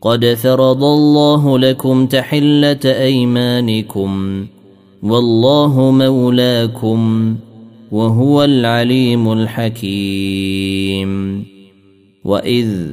قد فرض الله لكم تحلة أيمانكم والله مولاكم وهو العليم الحكيم. وإذ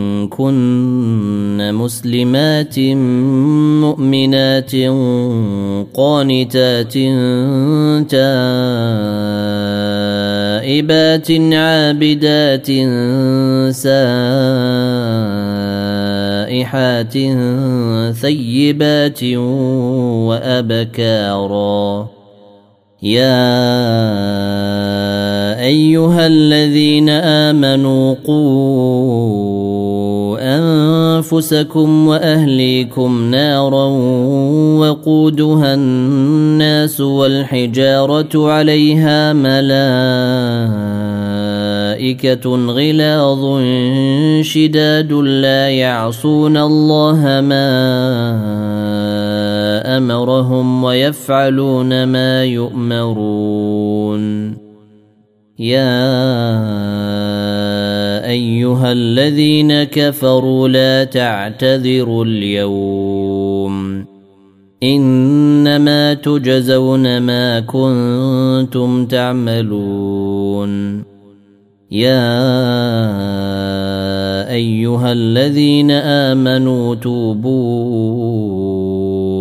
مسلمات مؤمنات قانتات تائبات عابدات سائحات ثيبات وأبكارا يا ايها الذين امنوا قوا انفسكم واهليكم نارا وقودها الناس والحجاره عليها ملائكه غلاظ شداد لا يعصون الله ما أمرهم ويفعلون ما يؤمرون. يا أيها الذين كفروا لا تعتذروا اليوم. إنما تجزون ما كنتم تعملون. يا أيها الذين آمنوا توبوا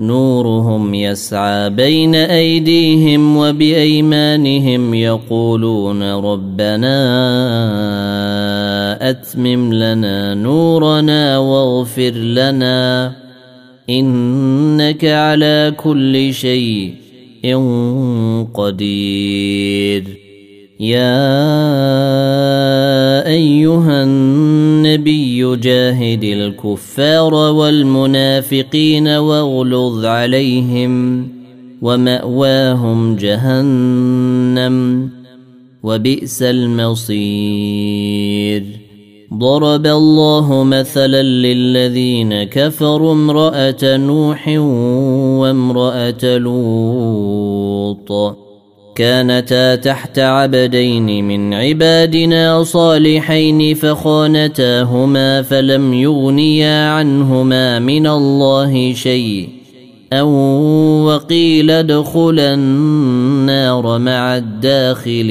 نورهم يسعى بين أيديهم وبأيمانهم يقولون ربنا أتمم لنا نورنا واغفر لنا إنك على كل شيء قدير يا أيها النبي جاهد الكفار والمنافقين واغلظ عليهم ومأواهم جهنم وبئس المصير. ضرب الله مثلا للذين كفروا امرأة نوح وامرأة لوط. كانتا تحت عبدين من عبادنا صالحين فخانتاهما فلم يغنيا عنهما من الله شيء. أو وقيل ادخلا النار مع الداخلين.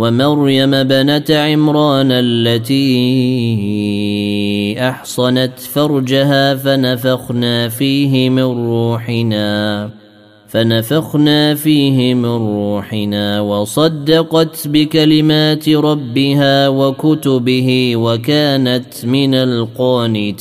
ومريم بنت عمران التي أحصنت فرجها فنفخنا فيه من روحنا فنفخنا فيه من روحنا وصدقت بكلمات ربها وكتبه وكانت من القانتين.